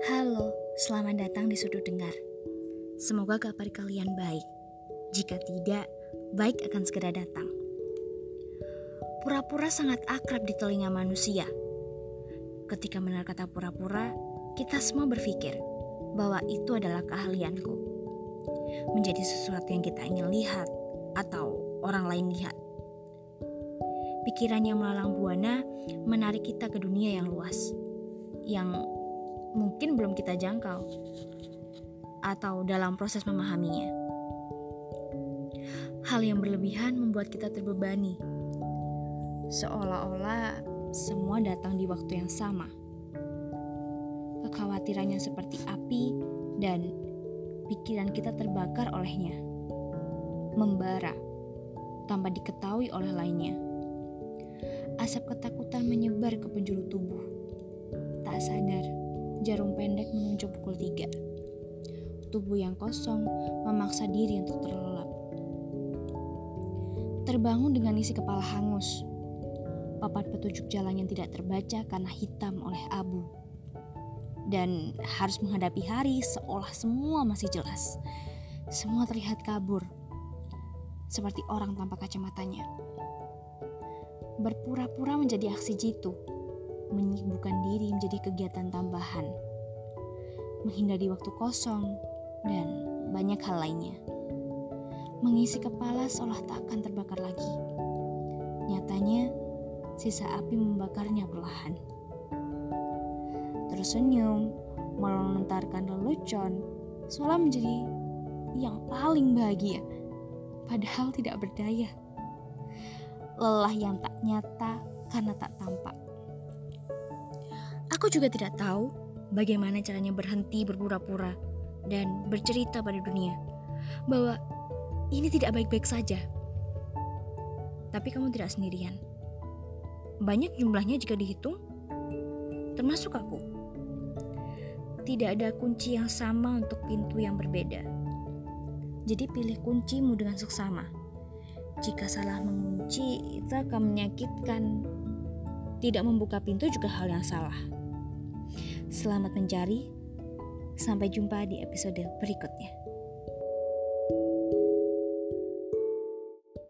Selamat datang di sudut dengar. Semoga kabar kalian baik. Jika tidak, baik akan segera datang. Pura-pura sangat akrab di telinga manusia. Ketika mendengar kata pura-pura, kita semua berpikir bahwa itu adalah keahlianku. Menjadi sesuatu yang kita ingin lihat atau orang lain lihat. Pikiran yang melalang buana menarik kita ke dunia yang luas, yang belum kita jangkau, atau dalam proses memahaminya. Hal yang berlebihan membuat kita terbebani, seolah-olah semua datang di waktu yang sama. Kekhawatirannya seperti api, dan pikiran kita terbakar olehnya, membara tanpa diketahui oleh lainnya. Asap ketakutan menyebar ke penjuru tubuh. Tak sadar, jarum pendek menunjuk pukul tiga. Tubuh yang kosong memaksa diri untuk terlelap. Terbangun dengan isi kepala hangus. Papan petunjuk jalan yang tidak terbaca karena hitam oleh abu. Dan harus menghadapi hari seolah semua masih jelas. Semua terlihat kabur. Seperti orang tanpa kacamatanya berpura-pura menjadi aksi jitu, menyibukkan diri menjadi kegiatan tambahan, menghindari waktu kosong, dan banyak hal lainnya. Mengisi kepala seolah tak akan terbakar lagi. Nyatanya, sisa api membakarnya perlahan. Tersenyum, melontarkan lelucon, seolah menjadi yang paling bahagia, padahal tidak berdaya lelah yang tak nyata karena tak tampak. Aku juga tidak tahu bagaimana caranya berhenti berpura-pura dan bercerita pada dunia bahwa ini tidak baik-baik saja. Tapi kamu tidak sendirian. Banyak jumlahnya jika dihitung, termasuk aku. Tidak ada kunci yang sama untuk pintu yang berbeda. Jadi pilih kuncimu dengan seksama jika salah mengunci, itu akan menyakitkan. Tidak membuka pintu juga hal yang salah. Selamat mencari. Sampai jumpa di episode berikutnya.